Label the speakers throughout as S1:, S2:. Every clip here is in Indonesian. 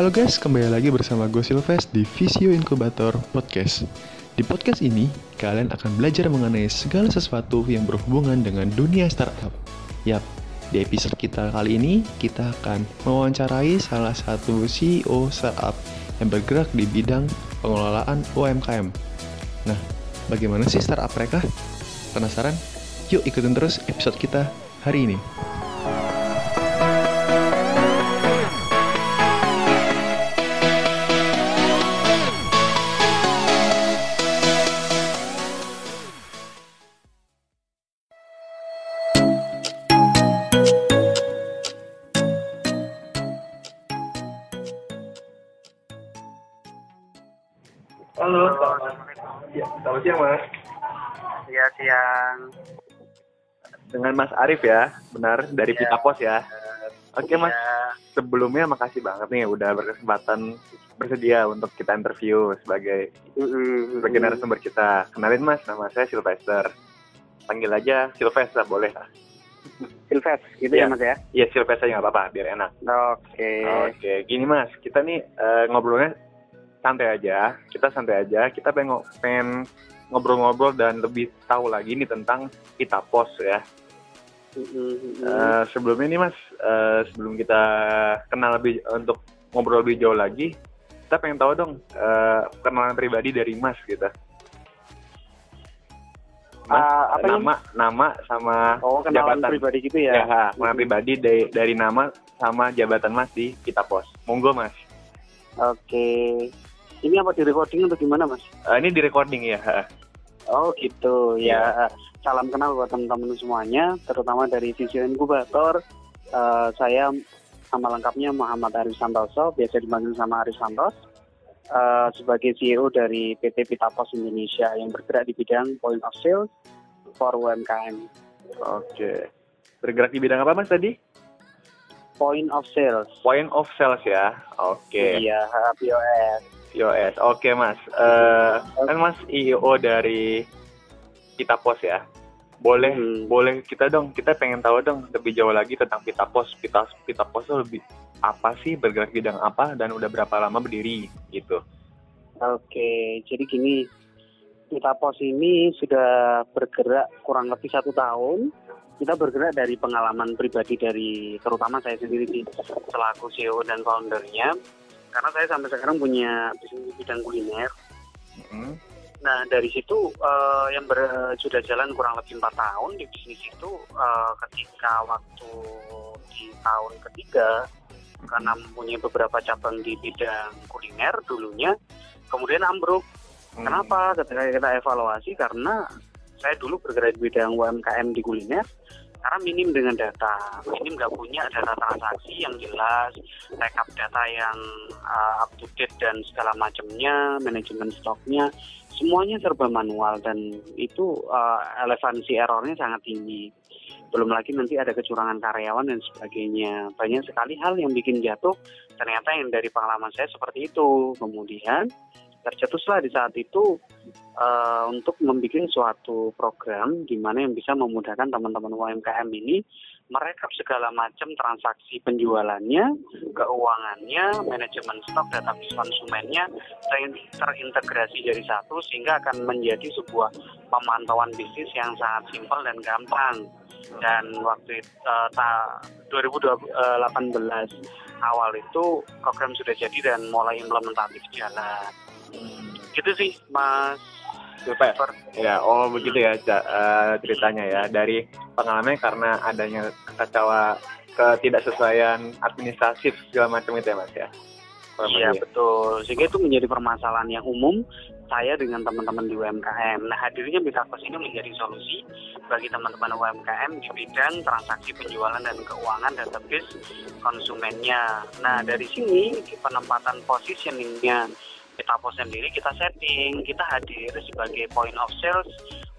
S1: Halo guys, kembali lagi bersama gue Silves di Visio Incubator Podcast. Di podcast ini, kalian akan belajar mengenai segala sesuatu yang berhubungan dengan dunia startup. Yap, di episode kita kali ini, kita akan mewawancarai salah satu CEO startup yang bergerak di bidang pengelolaan UMKM. Nah, bagaimana sih startup mereka? Penasaran? Yuk ikutin terus episode kita hari ini.
S2: Iya siang.
S3: Dengan Mas Arif ya, benar dari
S2: Iya.
S3: Pita Pos ya. Oke Mas,
S2: Iya.
S3: sebelumnya makasih banget nih udah berkesempatan bersedia untuk kita interview sebagai sebagai narasumber kita. Kenalin Mas, nama saya Sylvester. Panggil aja Sylvester boleh lah.
S2: Silves, gitu
S3: Iya.
S2: ya mas ya.
S3: Iya Sylvester nggak apa-apa, biar enak.
S2: Oke.
S3: Oke, gini Mas, kita nih eh, ngobrolnya santai aja. Kita santai aja. Kita pengen ngobrol-ngobrol dan lebih tahu lagi nih tentang Pita Pos ya. Eh, sebelumnya nih Mas, eh, sebelum kita kenal lebih untuk ngobrol lebih jauh lagi, kita pengen tahu dong eh, kenalan pribadi dari Mas gitu. Mas,
S2: Ah, apa
S3: nama, nama sama
S2: Oh kenalan
S3: jabatan.
S2: pribadi gitu
S3: Ya,
S2: ya.
S3: ha, kenalan pribadi dari, dari nama sama jabatan Mas di Kita Pos. Monggo Mas.
S2: Oke. Ini apa di recording atau gimana mas?
S3: Eh, ini di recording ya.
S2: Oh gitu
S3: Iya.
S2: ya. Salam kenal buat teman-teman semuanya, terutama dari Visio Inkubator. Eh, saya nama lengkapnya Muhammad Arif Santoso, biasa dipanggil sama Arif Santos. Eh, sebagai CEO dari PT Pita Pos Indonesia yang bergerak di bidang point of sale for UMKM.
S3: Oke. Bergerak di bidang apa Mas tadi?
S2: Point of sales.
S3: Point of sales ya. Oke.
S2: Iya, POS.
S3: POS. Oke Mas. Eh, kan Mas IO dari Pita Pos ya. Boleh
S2: Hmm.
S3: boleh kita dong kita pengen tahu dong lebih jauh lagi tentang Pita Pos. Pita Pita Pos itu lebih apa sih bergerak bidang apa dan udah berapa lama berdiri gitu.
S2: Oke, jadi gini, kita pos ini sudah bergerak kurang lebih satu tahun. Kita bergerak dari pengalaman pribadi dari, terutama saya sendiri di selaku CEO dan foundernya. Karena saya sampai sekarang punya bisnis di bidang kuliner.
S3: Hmm.
S2: Nah dari situ eh, yang ber- sudah jalan kurang lebih empat tahun di bisnis itu eh, ketika waktu di tahun ketiga karena mempunyai beberapa cabang di bidang kuliner dulunya kemudian ambruk
S3: Hmm.
S2: Kenapa? Ketika kita evaluasi karena saya dulu bergerak di bidang UMKM di kuliner karena minim dengan data, minim nggak punya data transaksi yang jelas, rekap data yang uh, up to date dan segala macamnya, manajemen stoknya, semuanya serba manual dan itu uh, relevansi errornya sangat tinggi. Belum lagi nanti ada kecurangan karyawan dan sebagainya. Banyak sekali hal yang bikin jatuh. Ternyata yang dari pengalaman saya seperti itu. Kemudian tercetuslah di saat itu eh, untuk membuat suatu program di mana yang bisa memudahkan teman-teman UMKM ini merekap segala macam transaksi penjualannya, keuangannya, manajemen stok, database konsumennya ter- terintegrasi jadi satu sehingga akan menjadi sebuah pemantauan bisnis yang sangat simpel dan gampang. Dan waktu itu, eh, ta- 2018 awal itu program sudah jadi dan mulai implementatif jalan gitu sih mas. Fer.
S3: Ya, oh begitu ya eh, ceritanya ya dari pengalamannya karena adanya kekacauan ketidaksesuaian administratif segala macam itu ya Mas ya.
S2: Iya
S3: lebih.
S2: betul sehingga itu menjadi permasalahan yang umum saya dengan teman-teman di UMKM nah hadirnya Bitapos ini menjadi solusi bagi teman-teman UMKM di bidang transaksi penjualan dan keuangan database konsumennya nah dari sini penempatan positioningnya Bitapos sendiri kita setting. Kita hadir sebagai point of sales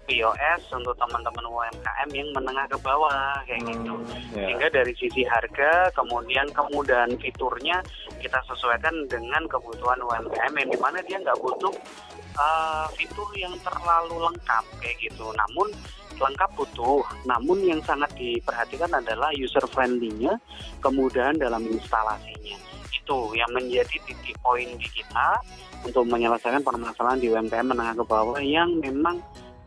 S2: POS untuk teman-teman UMKM yang menengah ke bawah kayak gitu.
S3: Ya.
S2: sehingga dari sisi harga kemudian kemudahan fiturnya kita sesuaikan dengan kebutuhan UMKM yang di mana dia nggak butuh uh, fitur yang terlalu lengkap kayak gitu. Namun lengkap butuh. Namun yang sangat diperhatikan adalah user friendly-nya kemudahan dalam instalasinya itu yang menjadi titik poin di kita untuk menyelesaikan permasalahan di UMKM menengah ke bawah yang memang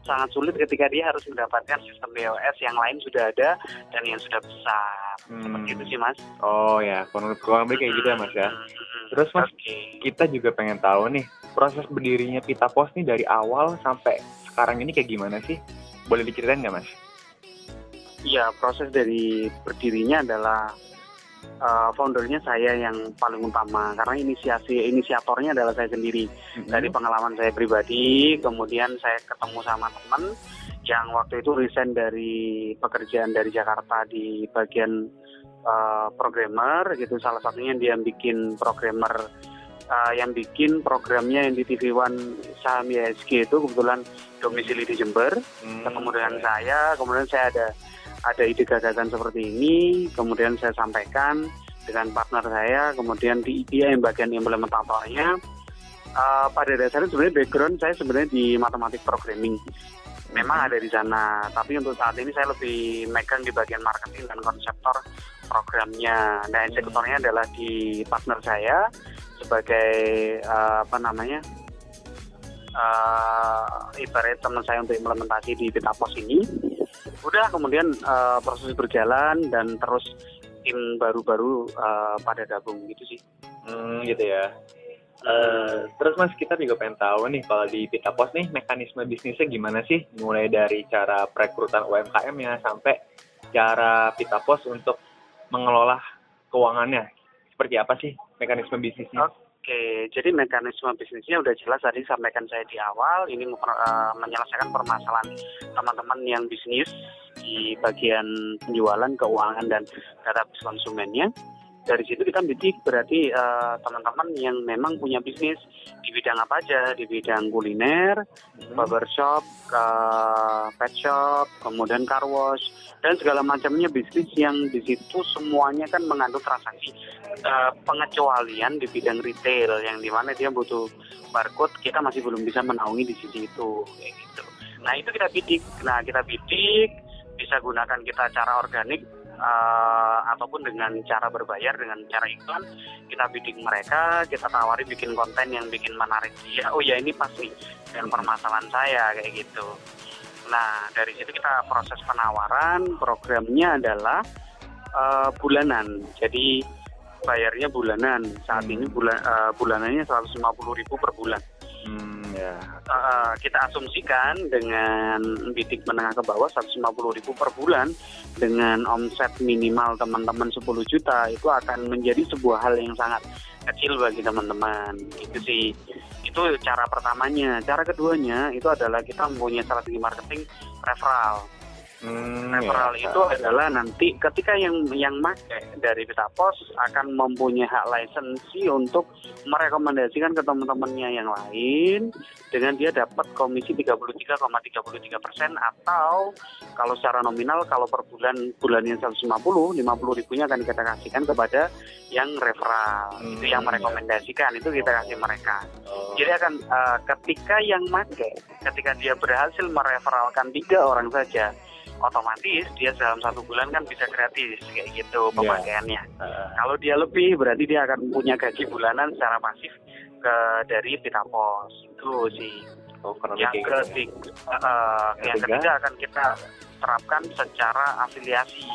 S2: sangat sulit ketika dia harus mendapatkan sistem BOS yang lain sudah ada dan yang sudah besar.
S3: Hmm.
S2: Seperti itu sih Mas.
S3: Oh ya, kurang kurang lebih kayak gitu ya mas ya.
S2: Hmm, hmm, hmm.
S3: Terus mas,
S2: Oke.
S3: kita juga pengen tahu nih proses berdirinya Pita Pos nih dari awal sampai sekarang ini kayak gimana sih? Boleh diceritain nggak mas?
S2: Iya, proses dari berdirinya adalah uh, foundernya saya yang paling utama karena inisiasi inisiatornya adalah saya sendiri. Dari pengalaman saya pribadi, kemudian saya ketemu sama teman yang waktu itu resign dari pekerjaan dari Jakarta di bagian uh, programmer gitu. Salah satunya dia bikin programmer uh, yang bikin programnya yang di TV One saham ISG itu kebetulan domisili di Jember
S3: Hmm,
S2: ketemu dengan saya, kemudian saya ada ada ide gagasan seperti ini, kemudian saya sampaikan dengan partner saya, kemudian di dia yang bagian implementatornya. Uh, pada dasarnya sebenarnya background saya sebenarnya di matematik programming, memang ada di sana. Tapi untuk saat ini saya lebih megang di bagian marketing dan konseptor programnya. Nah, eksekutornya adalah di partner saya sebagai uh, apa namanya uh, ibarat teman saya untuk implementasi di Pitapos ini. Udah kemudian uh, proses berjalan dan terus tim baru-baru uh, pada gabung gitu sih.
S3: Hmm, gitu ya. Eh, terus mas kita juga pengen tahu nih kalau di Pita Pos nih mekanisme bisnisnya gimana sih? Mulai dari cara perekrutan UMKM-nya sampai cara Pita Pos untuk mengelola keuangannya. Seperti apa sih mekanisme bisnisnya?
S2: Oke, jadi mekanisme bisnisnya udah jelas tadi sampaikan saya di awal. Ini uh, menyelesaikan permasalahan teman-teman yang bisnis di bagian penjualan, keuangan dan database konsumennya. Dari situ kita bidik berarti uh, teman-teman yang memang punya bisnis di bidang apa aja, di bidang kuliner, barbershop, ke pet shop, kemudian car wash dan segala macamnya bisnis yang di situ semuanya kan mengandung transaksi uh, pengecualian di bidang retail yang di mana dia butuh barcode kita masih belum bisa menaungi di sisi itu kayak gitu. Nah itu kita bidik, nah kita bidik bisa gunakan kita cara organik uh, ataupun dengan cara berbayar dengan cara iklan kita bidik mereka kita tawari bikin konten yang bikin menarik. Dia oh ya ini pasti dengan permasalahan saya kayak gitu. Nah dari situ kita proses penawaran programnya adalah uh, bulanan. Jadi bayarnya bulanan. Saat ini bulan uh, bulanannya 150.000 per bulan.
S3: Hmm, ya.
S2: Uh, kita asumsikan dengan bidik menengah ke bawah 150 ribu per bulan dengan omset minimal teman-teman 10 juta itu akan menjadi sebuah hal yang sangat kecil bagi teman-teman. Itu sih. Itu cara pertamanya. Cara keduanya itu adalah kita mempunyai strategi marketing referral
S3: Hmm,
S2: referral
S3: ya.
S2: itu adalah nanti ketika yang yang pakai dari Pita Pos akan mempunyai hak lisensi untuk merekomendasikan ke teman-temannya yang lain dengan dia dapat komisi 33,33 persen atau kalau secara nominal kalau per bulan bulannya 150 50 ribunya akan kita kasihkan kepada yang referral
S3: Hmm,
S2: itu yang
S3: ya.
S2: merekomendasikan itu kita kasih mereka
S3: Oh.
S2: jadi akan eh, ketika yang pakai ketika dia berhasil mereferalkan tiga orang saja otomatis dia dalam satu bulan kan bisa gratis kayak gitu
S3: Iya.
S2: pemakaiannya.
S3: Uh,
S2: Kalau dia lebih berarti dia akan punya gaji bulanan secara pasif ke dari Pita Pos itu sih.
S3: oh,
S2: Yang
S3: kayak gitu ya.
S2: ketiga, eh,
S3: Yang ketiga?
S2: ketiga akan kita terapkan secara afiliasi.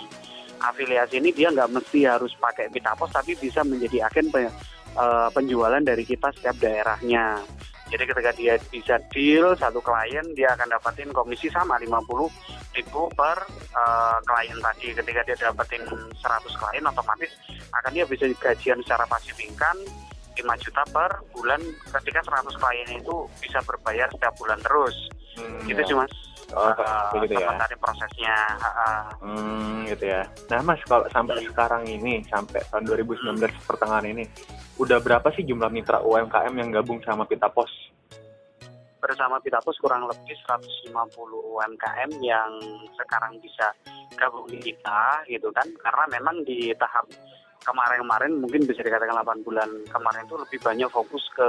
S2: Afiliasi ini dia nggak mesti harus pakai Pita Pos tapi bisa menjadi agen pe- eh, penjualan dari kita setiap daerahnya. Jadi ketika dia bisa deal satu klien, dia akan dapatin komisi sama 50 ribu per eh, klien tadi. Ketika dia dapetin 100 klien, otomatis akan dia bisa gajian secara pasif income 5 juta per bulan ketika 100 klien itu bisa berbayar setiap bulan terus.
S3: Hmm,
S2: Gitu
S3: ya.
S2: sih mas.
S3: Oh,
S2: Eh,
S3: begitu ya.
S2: sementara prosesnya. eh,
S3: Hmm, gitu ya. Nah, Mas, kalau sampai sekarang ini, sampai tahun 2019 pertengahan ini, udah berapa sih jumlah mitra UMKM yang gabung sama Pita Pos?
S2: bersama Pitapus kurang lebih 150 UMKM yang sekarang bisa gabung di kita gitu kan karena memang di tahap kemarin-kemarin mungkin bisa dikatakan 8 bulan kemarin itu lebih banyak fokus ke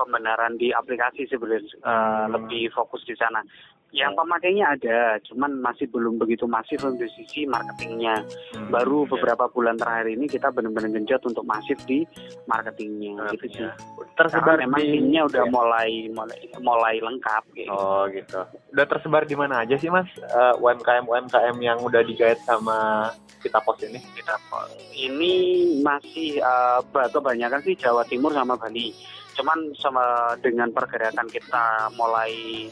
S2: pembenaran di aplikasi sebenarnya eh, lebih fokus di sana Yang pemakainya ada, cuman masih belum begitu masif untuk sisi marketingnya.
S3: Hmm,
S2: Baru
S3: ya.
S2: beberapa bulan terakhir ini kita benar-benar genjot untuk masif di marketingnya, gitu sih.
S3: Ya. Tersebar
S2: Karena memang
S3: di
S2: timnya udah
S3: ya.
S2: mulai mulai mulai lengkap gitu.
S3: Oh gitu. Udah tersebar di mana aja sih mas Eh, UMKM UMKM yang udah digait sama kita pos ini?
S2: Kita ini masih ba- kebanyakan sih Jawa Timur sama Bali. Cuman sama dengan pergerakan kita mulai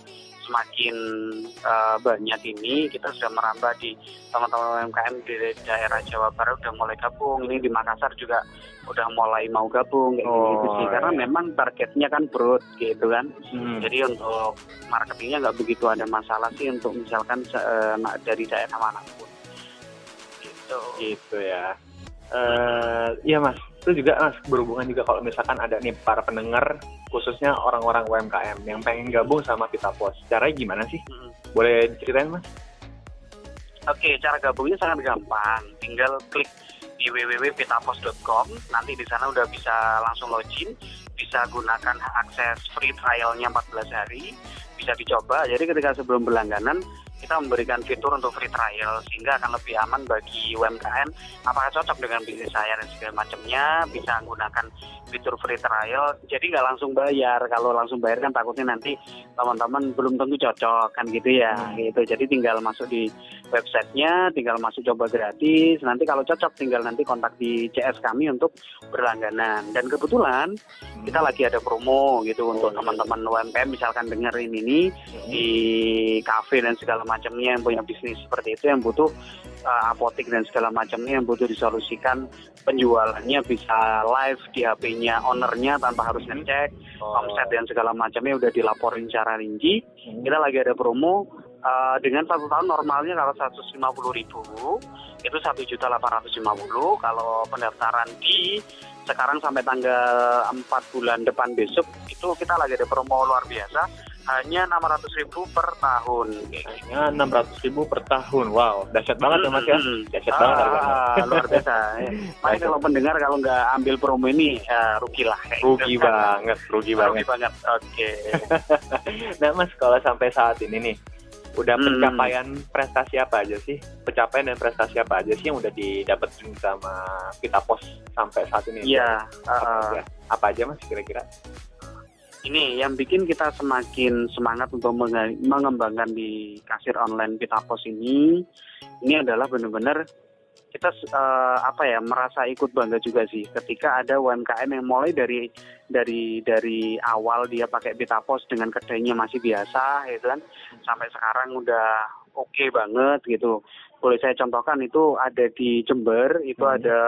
S2: semakin eh, banyak ini kita sudah merambah di teman-teman UMKM di daerah Jawa Barat udah mulai gabung. Ini di Makassar juga udah mulai mau gabung kayak
S3: Oh,
S2: gitu sih. Karena
S3: iya.
S2: memang targetnya kan broad gitu kan.
S3: Hmm.
S2: jadi untuk marketingnya nggak begitu ada masalah sih untuk misalkan na- dari daerah mana pun. Gitu.
S3: Gitu ya. Eh, iya mas, itu juga mas berhubungan juga kalau misalkan ada nih para pendengar khususnya orang-orang UMKM yang pengen gabung sama Pita Pos. Caranya gimana sih?
S2: Mm.
S3: Boleh diceritain mas?
S2: Oke, cara gabungnya sangat gampang. Tinggal klik di www.pitapos.com. Nanti di sana udah bisa langsung login, bisa gunakan akses free trialnya 14 hari, bisa dicoba. Jadi ketika sebelum berlangganan kita memberikan fitur untuk free trial sehingga akan lebih aman bagi UMKM apakah cocok dengan bisnis saya dan segala macamnya bisa menggunakan fitur free trial. Jadi nggak langsung bayar. Kalau langsung bayar kan takutnya nanti teman-teman belum tentu cocok kan gitu ya. Gitu. Jadi tinggal masuk di websitenya tinggal masuk coba gratis. Nanti kalau cocok tinggal nanti kontak di CS kami untuk berlangganan. Dan kebetulan kita lagi ada promo gitu untuk teman-teman UMKM misalkan dengerin ini di kafe dan segala macamnya yang punya bisnis seperti itu yang butuh uh, apotik dan segala macamnya yang butuh disolusikan penjualannya bisa live di HP-nya ownernya tanpa harus ngecek omset dan segala macamnya udah dilaporin secara rinci. Kita lagi ada promo uh, dengan satu tahun normalnya kalau 150 ribu itu satu juta kalau pendaftaran di sekarang sampai tanggal 4 bulan depan besok itu kita lagi ada promo luar biasa hanya 600 ribu per tahun
S3: Ya, 600 ribu per tahun. Wow, dahsyat banget ya mas ya. Dahsyat banget.
S2: Ah, luar biasa. Eh, Makanya kalau pendengar kalau nggak ambil promo ini ya, rugi lah.
S3: Rugi
S2: gitu kan.
S3: banget, rugi banget.
S2: Rugi banget. Oke.
S3: Nah mas, kalau sampai saat ini nih, udah
S2: Hmm.
S3: pencapaian prestasi apa aja sih? Pencapaian dan prestasi apa aja sih yang udah didapetin sama Pita Pos sampai saat ini?
S2: Iya.
S3: Aja? Apa aja mas kira-kira?
S2: Ini yang bikin kita semakin semangat untuk mengembangkan di kasir online kita pos ini ini adalah benar-benar kita eh, apa ya merasa ikut bangga juga sih. Ketika ada UMKM yang mulai dari dari dari awal dia pakai Pita Pos dengan kedainya masih biasa gitu kan. Sampai sekarang udah oke banget gitu boleh saya contohkan itu ada di Jember itu
S3: Hmm.
S2: ada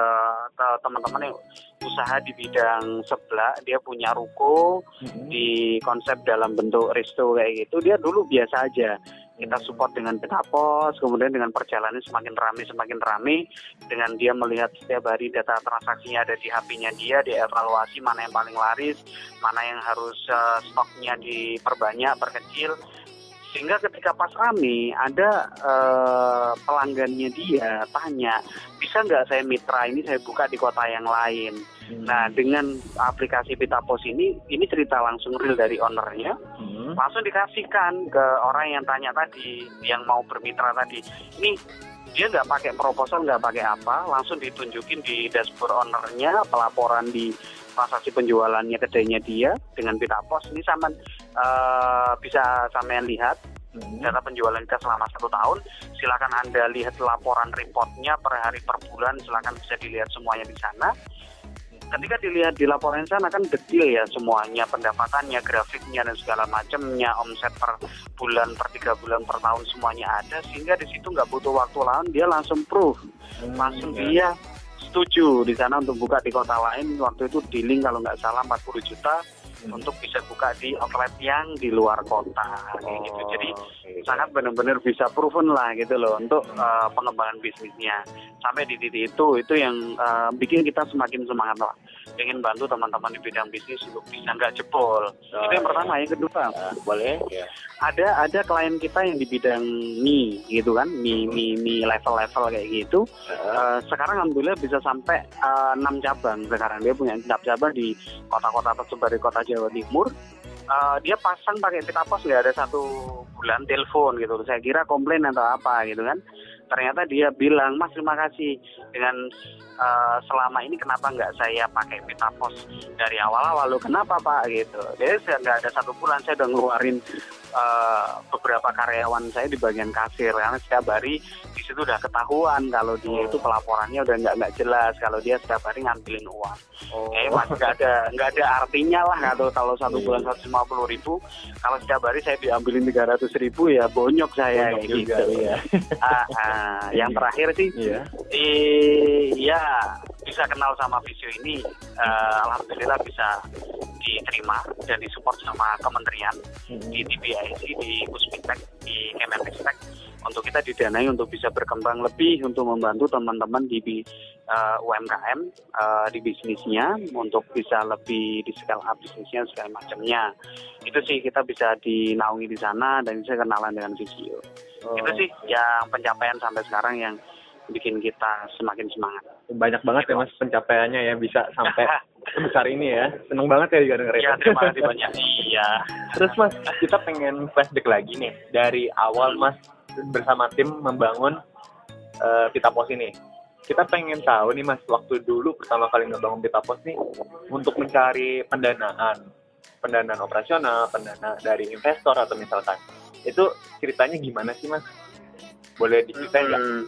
S2: teman-teman yang usaha di bidang sebelah dia punya ruko di konsep dalam bentuk resto kayak gitu. Dia dulu biasa aja. Kita support dengan Petapos kemudian dengan perjalanan semakin ramai semakin ramai dengan dia melihat setiap hari data transaksinya ada di HP-nya dia dia evaluasi mana yang paling laris mana yang harus eh, stoknya diperbanyak perkecil sehingga ketika pas rame ada eh, pelanggannya dia tanya bisa nggak saya mitra ini saya buka di kota yang lain Nah, dengan aplikasi Pita Pos ini, ini cerita langsung real dari ownernya,
S3: Hmm.
S2: langsung dikasihkan ke orang yang tanya tadi, yang mau bermitra tadi. Ini dia nggak pakai proposal, nggak pakai apa, langsung ditunjukin di dashboard ownernya, pelaporan di transaksi penjualannya kedainya dia dengan Pita Pos. Ini sama eh, bisa sampean lihat
S3: Hmm.
S2: data penjualan kita selama satu tahun. Silakan Anda lihat laporan reportnya per hari per bulan. Silakan bisa dilihat semuanya di sana. Ketika dilihat di laporan sana kan detail ya semuanya pendapatannya, grafiknya dan segala macamnya, omset per bulan, per tiga bulan, per tahun semuanya ada sehingga di situ nggak butuh waktu lain dia langsung proof, langsung
S3: ya.
S2: dia setuju di sana untuk buka di kota lain waktu itu dealing kalau nggak salah 40 juta
S3: Hmm.
S2: untuk bisa buka di outlet yang di luar kota kayak gitu. Jadi
S3: oke.
S2: sangat benar-benar bisa proven lah gitu loh untuk uh, pengembangan bisnisnya sampai di titik itu itu yang uh, bikin kita semakin semangat lah ingin bantu teman-teman di bidang bisnis untuk bisa nggak jebol.
S3: Oh,
S2: itu yang pertama. Yang kedua
S3: Ah, boleh ya.
S2: ada ada klien kita yang di bidang mie gitu kan? Mie mie mie level-level kayak gitu.
S3: Ah,
S2: Uh, sekarang alhamdulillah bisa sampai uh, 6 cabang sekarang. Dia punya 6 cabang di kota-kota tersebar di kota Jawa Timur. Uh, dia pasang pakai pita pos nggak ada satu bulan telepon gitu. Saya kira komplain atau apa gitu kan ternyata dia bilang mas terima kasih. Dengan uh, selama ini kenapa nggak saya pakai pita pos dari awal-awal? Lo kenapa pak? Gitu. Jadi nggak ada satu bulan saya udah ngeluarin uh, beberapa karyawan saya di bagian kasir. Karena setiap hari di situ udah ketahuan kalau dia itu pelaporannya udah nggak nggak jelas. Kalau dia setiap hari ngambilin uang. Oh. eh mas nggak ada nggak ada artinya lah kalau kalau satu iya. bulan seratus lima puluh ribu kalau setiap hari saya diambilin tiga ratus ribu ya bonyok saya bonyok juga, gitu iya. ah, ah, yang terakhir sih iya. eh, ya bisa kenal sama Visio ini uh, alhamdulillah bisa diterima dan disupport sama kementerian hmm. di TBIC, di Puspintek, di Kemenristek untuk kita didanai untuk bisa berkembang lebih untuk membantu teman-teman di uh, UMKM uh, di bisnisnya untuk bisa lebih di scale up bisnisnya segala macamnya itu sih kita bisa dinaungi di sana dan bisa kenalan dengan Visio oh. itu sih yang pencapaian sampai sekarang yang bikin kita semakin semangat.
S3: Banyak banget ya mas pencapaiannya ya bisa sampai sebesar ini ya. Seneng banget ya juga dengerin.
S2: Iya terima kasih banyak. Iya.
S3: Terus mas kita pengen flashback lagi nih dari awal mas bersama tim membangun uh, Pita Pos ini. Kita pengen tahu nih mas waktu dulu pertama kali ngebangun Pita Pos nih untuk mencari pendanaan pendanaan operasional, pendana dari investor atau misalkan itu ceritanya gimana sih mas? Boleh diceritain nggak? Hmm,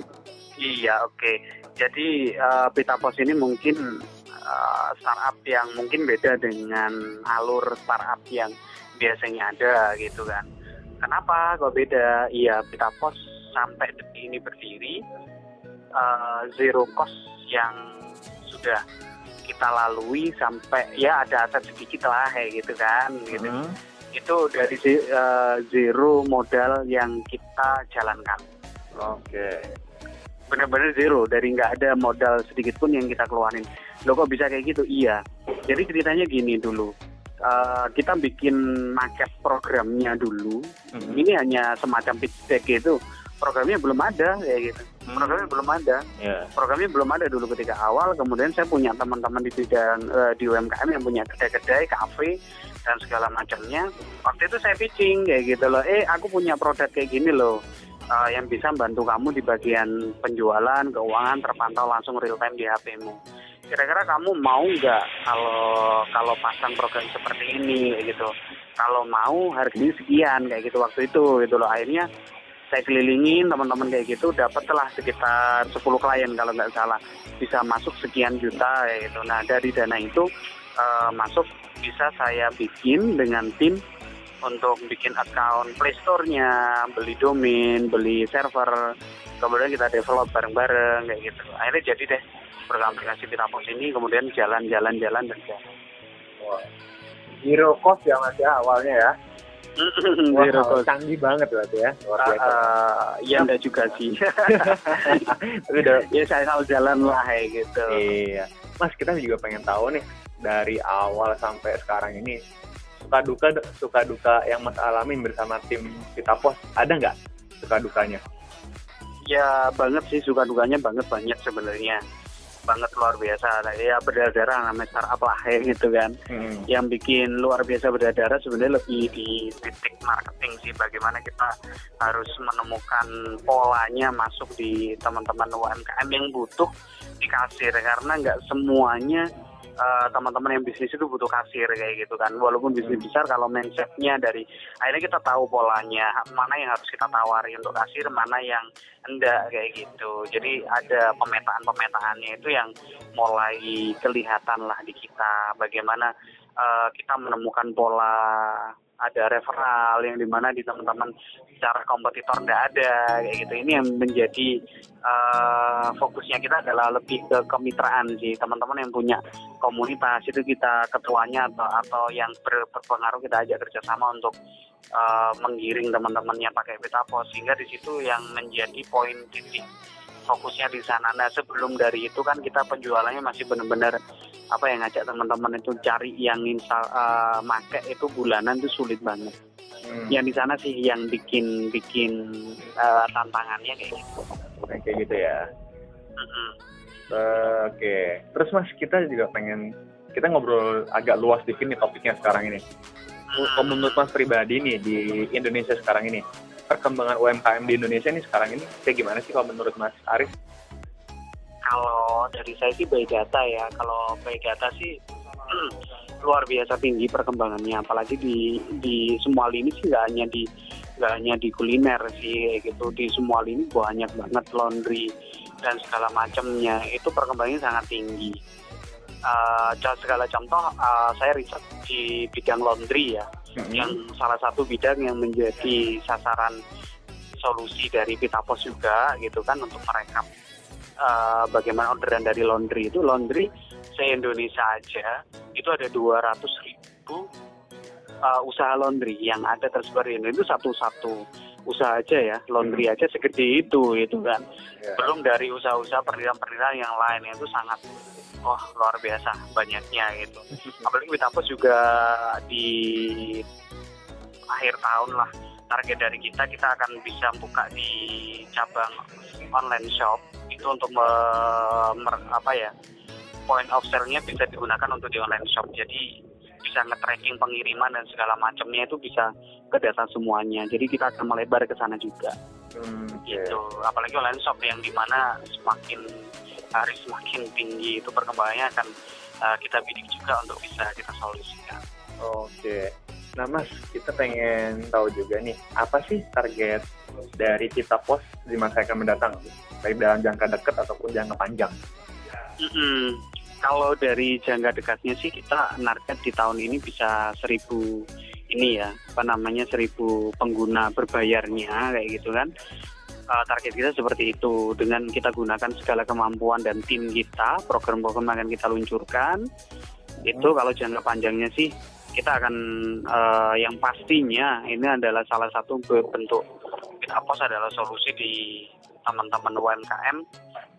S2: Iya, oke. Okay. Jadi uh, Pita Pos ini mungkin uh, startup yang mungkin beda dengan alur startup yang biasanya ada gitu kan. Kenapa kok beda? Iya, Pita Pos sampai detik ini berdiri uh, zero cost yang sudah kita lalui sampai ya ada aset sedikit lah kayak gitu kan gitu. Hmm. Itu dari uh, zero modal yang kita jalankan.
S3: Oke. Okay
S2: benar-benar zero dari nggak ada modal sedikit pun yang kita keluarin lo kok bisa kayak gitu iya jadi ceritanya gini dulu uh, kita bikin market programnya dulu mm-hmm. ini hanya semacam pitch deck gitu programnya belum ada ya gitu hmm. programnya belum ada yeah. programnya belum ada dulu ketika awal kemudian saya punya teman-teman di bidang uh, di UMKM yang punya kedai-kedai kafe dan segala macamnya waktu itu saya pitching kayak gitu loh eh aku punya produk kayak gini loh uh, yang bisa membantu kamu di bagian penjualan, keuangan terpantau langsung real time di HP-mu. Kira-kira kamu mau nggak kalau kalau pasang program seperti ini gitu? Kalau mau harganya sekian kayak gitu waktu itu gitu loh. Akhirnya saya kelilingin teman-teman kayak gitu dapatlah sekitar 10 klien kalau nggak salah bisa masuk sekian juta kayak gitu. Nah dari dana itu uh, masuk bisa saya bikin dengan tim untuk bikin account Play Store-nya, beli domain, beli server, kemudian kita develop bareng-bareng kayak gitu. Akhirnya jadi deh program aplikasi Pitapos ini kemudian jalan-jalan-jalan dan jalan.
S3: Wow. Zero cost ya mas ya awalnya ya.
S2: Wah, Zero cost.
S3: Canggih banget berarti ya.
S2: Luar biasa. Uh, ya enggak juga sih. Udah, ya saya tahu jalan lah kayak gitu.
S3: Iya. Mas kita juga pengen tahu nih dari awal sampai sekarang ini suka duka suka duka yang Mas alamin bersama tim kita pos ada nggak suka dukanya?
S2: Ya banget sih suka dukanya banget banyak sebenarnya. Banget luar biasa. Ya berdarah-darah namanya startup lah ya gitu kan. Hmm. yang bikin luar biasa berdarah sebenarnya lebih di titik marketing sih bagaimana kita harus menemukan polanya masuk di teman-teman UMKM yang butuh di kasir. Karena nggak semuanya uh, teman-teman yang bisnis itu butuh kasir kayak gitu kan. Walaupun bisnis hmm. besar kalau mindsetnya dari akhirnya kita tahu polanya mana yang harus kita tawari untuk kasir mana yang enggak kayak gitu. Jadi ada pemetaan-pemetaannya itu yang mulai kelihatan lah di kita. Bagaimana uh, kita menemukan pola ada referral yang di mana di teman-teman secara kompetitor tidak ada kayak gitu. Ini yang menjadi uh, fokusnya kita adalah lebih ke kemitraan sih. Teman-teman yang punya komunitas itu kita ketuanya atau atau yang ber, berpengaruh kita ajak kerjasama untuk uh, menggiring teman-temannya pakai peta pos sehingga di situ yang menjadi poin titik fokusnya di sana. Nah sebelum dari itu kan kita penjualannya masih benar-benar apa yang ngajak teman-teman itu cari yang install uh, make itu bulanan itu sulit banget. Hmm. Yang di sana sih yang bikin bikin uh, tantangannya kayak gitu.
S3: Kayak gitu ya. Mm-hmm. Uh, Oke, okay. terus mas kita juga pengen kita ngobrol agak luas di sini topiknya sekarang ini. kalau menurut Mas pribadi nih di Indonesia sekarang ini, perkembangan UMKM di Indonesia nih sekarang ini kayak gimana sih kalau menurut Mas Arif?
S2: Kalau dari saya sih by data ya. Kalau by data sih luar biasa tinggi perkembangannya. Apalagi di di semua lini sih nggak hanya di nggak hanya di kuliner sih gitu. Di semua lini banyak banget laundry dan segala macamnya. Itu perkembangannya sangat tinggi. Uh, segala contoh uh, saya riset di bidang laundry ya, hmm. yang salah satu bidang yang menjadi sasaran solusi dari Pita Pos juga gitu kan untuk merekap uh, bagaimana orderan dari laundry itu. Laundry se Indonesia aja itu ada 200 ribu uh, usaha laundry yang ada tersebar di Indonesia. Itu satu-satu usaha aja ya laundry hmm. aja segede itu itu kan yeah. belum dari usaha-usaha perdirian-perdirian yang lain itu sangat oh luar biasa banyaknya gitu apalagi Witapos juga di akhir tahun lah target dari kita kita akan bisa buka di cabang online shop itu untuk me, mer, apa ya point of sale-nya bisa digunakan untuk di online shop jadi bisa nge-tracking pengiriman dan segala macamnya itu bisa ke data semuanya jadi kita akan melebar ke sana juga hmm, gitu apalagi online shop yang di mana semakin hari semakin tinggi itu perkembangannya akan uh, kita bidik juga untuk bisa kita solusikan.
S3: Oke. Nah Mas, kita pengen tahu juga nih, apa sih target dari kita pos di masa yang akan mendatang? Baik dalam jangka dekat ataupun jangka panjang?
S2: Mm -hmm. Kalau dari jangka dekatnya sih kita narket di tahun ini bisa seribu ini ya, apa namanya seribu pengguna berbayarnya kayak gitu kan. Uh, target kita seperti itu. Dengan kita gunakan segala kemampuan dan tim kita program-program yang akan kita luncurkan itu hmm. kalau jangka panjangnya sih kita akan uh, yang pastinya ini adalah salah satu bentuk kita pos adalah solusi di teman-teman UMKM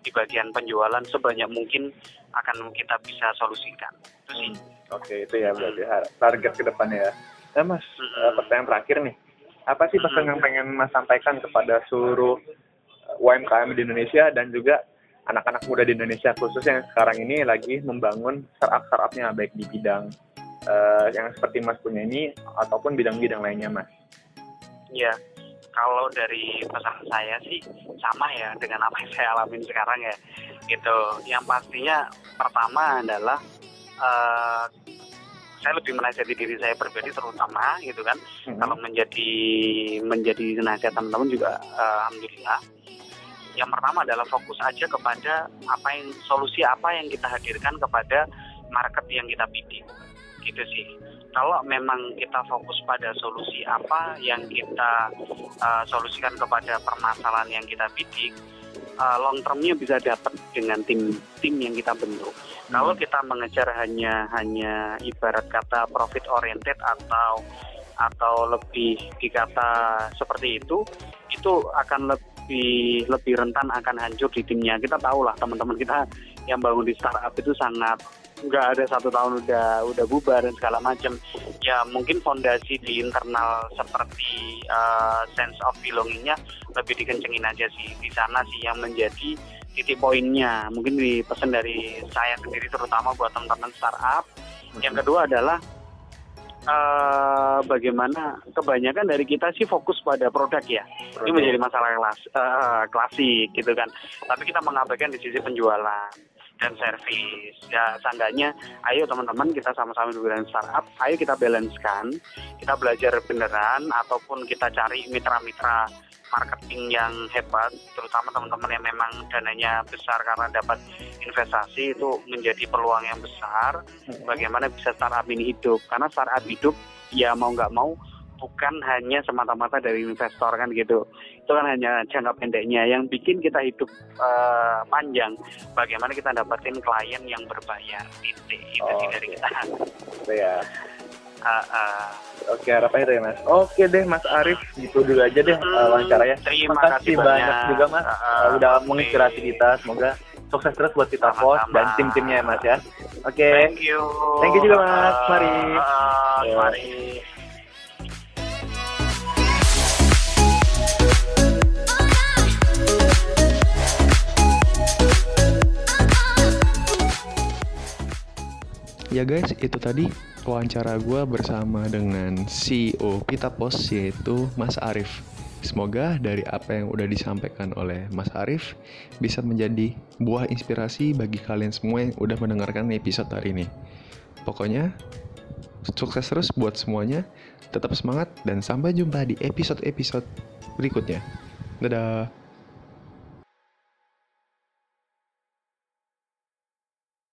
S2: di bagian penjualan sebanyak mungkin akan kita bisa solusikan itu sih.
S3: Hmm. Oke itu ya berarti hmm. target ke depannya ya. Nah mas hmm. pertanyaan terakhir nih apa sih pesan yang pengen Mas sampaikan kepada seluruh UMKM di Indonesia dan juga anak-anak muda di Indonesia khusus yang sekarang ini lagi membangun startup-startupnya baik di bidang uh, yang seperti Mas punya ini ataupun bidang-bidang lainnya Mas.
S2: Ya, kalau dari pesan saya sih sama ya dengan apa yang saya alami sekarang ya. Gitu. Yang pastinya pertama adalah uh, saya lebih menasihati diri saya pribadi terutama gitu kan hmm. kalau menjadi menjadi nasihat teman-teman juga uh, alhamdulillah yang pertama adalah fokus aja kepada apa yang solusi apa yang kita hadirkan kepada market yang kita bidik gitu sih kalau memang kita fokus pada solusi apa yang kita uh, solusikan kepada permasalahan yang kita bidik uh, long termnya bisa dapat dengan tim tim yang kita bentuk. Hmm. Kalau kita mengejar hanya hanya ibarat kata profit oriented atau atau lebih dikata seperti itu, itu akan lebih lebih rentan akan hancur di timnya. Kita tahu lah teman-teman kita yang bangun di startup itu sangat nggak ada satu tahun udah udah bubar dan segala macam ya mungkin fondasi di internal seperti uh, sense of belongingnya lebih dikencengin aja sih. Di sana sih yang menjadi titik poinnya. Mungkin di pesan dari saya sendiri terutama buat teman-teman startup. Yang kedua adalah uh, bagaimana kebanyakan dari kita sih fokus pada produk ya. Produk. ini menjadi masalah kelas uh, klasik gitu kan. Tapi kita mengabaikan di sisi penjualan dan servis. Ya, seenggaknya ayo teman-teman kita sama-sama bidang startup, ayo kita balancekan, kita belajar beneran ataupun kita cari mitra-mitra marketing yang hebat, terutama teman-teman yang memang dananya besar karena dapat investasi itu menjadi peluang yang besar. Hmm. Bagaimana bisa startup ini hidup? Karena startup hidup ya mau nggak mau bukan hanya semata-mata dari investor kan gitu. Itu kan hanya jangka pendeknya. Yang bikin kita hidup uh, panjang, bagaimana kita dapetin klien yang berbayar. Titik itu oh, sih dari kita.
S3: Itu ya. Uh, uh. Oke harapannya itu ya mas. Oke deh mas Arif gitu dulu aja deh hmm, uh, wawancaranya.
S2: Terima
S3: kasih banyak. banyak juga mas uh, uh, udah okay. menginspirasi kita. Semoga sukses terus buat kita pos dan tim-timnya ya mas ya. Oke. Okay.
S2: Thank you.
S3: Thank you juga mas. Mari.
S2: Uh, mari.
S1: Ya guys, itu tadi wawancara gue bersama dengan CEO Pita Pos yaitu Mas Arif. Semoga dari apa yang udah disampaikan oleh Mas Arif bisa menjadi buah inspirasi bagi kalian semua yang udah mendengarkan episode hari ini. Pokoknya sukses terus buat semuanya, tetap semangat dan sampai jumpa di episode-episode berikutnya. Dadah.